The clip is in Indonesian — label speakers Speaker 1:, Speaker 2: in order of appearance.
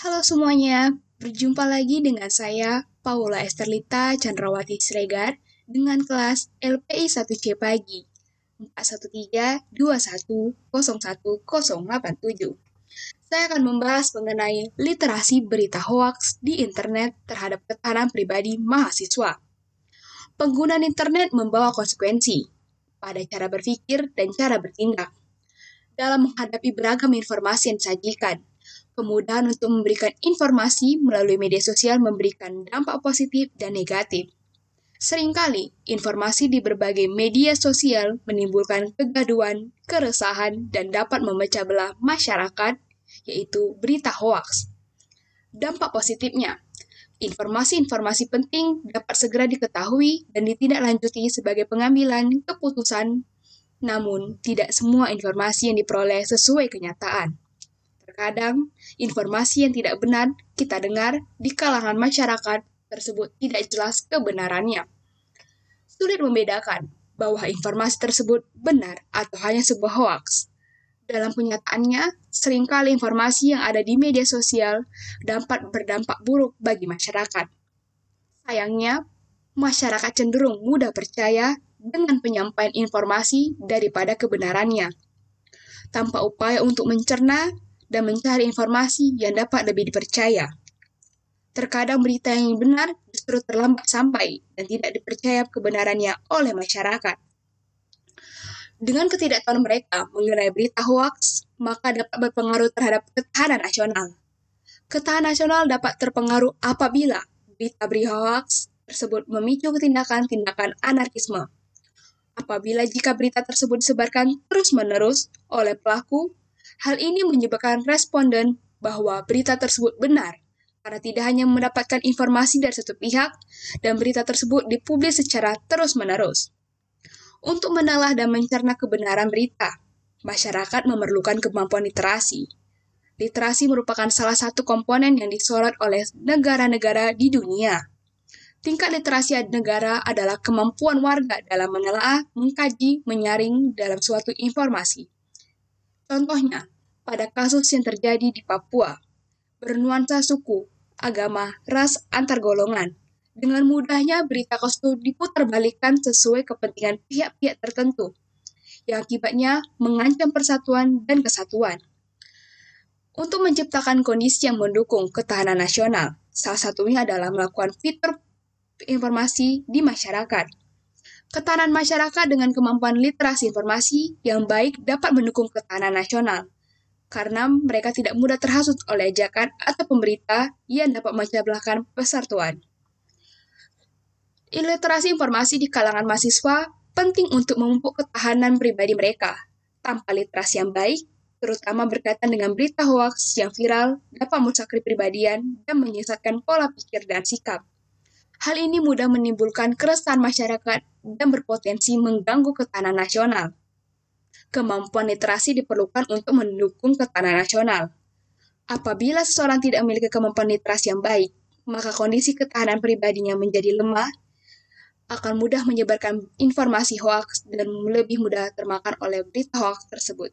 Speaker 1: Halo semuanya, berjumpa lagi dengan saya, Paula Esterlita Chandrawati Sregar, dengan kelas LPI 1C Pagi, 413-21-01-087. Saya akan membahas mengenai literasi berita hoaks di internet terhadap ketahanan pribadi mahasiswa. Penggunaan internet membawa konsekuensi pada cara berpikir dan cara bertindak dalam menghadapi beragam informasi yang disajikan. Kemudahan untuk memberikan informasi melalui media sosial memberikan dampak positif dan negatif. Seringkali, informasi di berbagai media sosial menimbulkan kegaduhan, keresahan, dan dapat memecah belah masyarakat, yaitu berita hoaks. Dampak positifnya, informasi-informasi penting dapat segera diketahui dan ditindaklanjuti sebagai pengambilan keputusan, namun tidak semua informasi yang diperoleh sesuai kenyataan. Terkadang, informasi yang tidak benar kita dengar di kalangan masyarakat tersebut tidak jelas kebenarannya. Sulit membedakan bahwa informasi tersebut benar atau hanya sebuah hoaks. Dalam kenyataannya, sering kali informasi yang ada di media sosial dapat berdampak buruk bagi masyarakat. Sayangnya, masyarakat cenderung mudah percaya dengan penyampaian informasi daripada kebenarannya, tanpa upaya untuk mencerna dan mencari informasi yang dapat lebih dipercaya. Terkadang berita yang benar justru terlambat sampai dan tidak dipercaya kebenarannya oleh masyarakat. Dengan ketidaktahuan mereka mengenai berita hoaks, maka dapat berpengaruh terhadap ketahanan nasional. Ketahanan nasional dapat terpengaruh apabila berita-berita hoaks tersebut memicu tindakan-tindakan anarkisme. Apabila jika berita tersebut disebarkan terus-menerus oleh pelaku, hal ini menyebabkan responden bahwa berita tersebut benar karena tidak hanya mendapatkan informasi dari satu pihak, dan berita tersebut dipublis secara terus-menerus. Untuk menalah dan mencerna kebenaran berita, masyarakat memerlukan kemampuan literasi. Literasi merupakan salah satu komponen yang disorot oleh negara-negara di dunia. Tingkat literasi negara adalah kemampuan warga dalam menelaah, mengkaji, menyaring dalam suatu informasi. Contohnya, pada kasus yang terjadi di Papua, bernuansa suku, agama, ras, antar golongan. Dengan mudahnya berita kostum diputarbalikkan sesuai kepentingan pihak-pihak tertentu, yang akibatnya mengancam persatuan dan kesatuan. Untuk menciptakan kondisi yang mendukung ketahanan nasional, salah satunya adalah melakukan fitur informasi di masyarakat. Ketahanan masyarakat dengan kemampuan literasi informasi yang baik dapat mendukung ketahanan nasional, karena mereka tidak mudah terhasut oleh ajakan atau pemberita yang dapat mencablakan persatuan. Iliterasi informasi di kalangan mahasiswa penting untuk memupuk ketahanan pribadi mereka. Tanpa literasi yang baik, terutama berkaitan dengan berita hoaks yang viral, dapat merusak kepribadian dan menyesatkan pola pikir dan sikap. Hal ini mudah menimbulkan keresahan masyarakat dan berpotensi mengganggu ketahanan nasional kemampuan literasi diperlukan untuk mendukung ketahanan nasional. Apabila seseorang tidak memiliki kemampuan literasi yang baik, maka kondisi ketahanan pribadinya menjadi lemah, akan mudah menyebarkan informasi hoaks dan lebih mudah termakan oleh berita hoaks tersebut.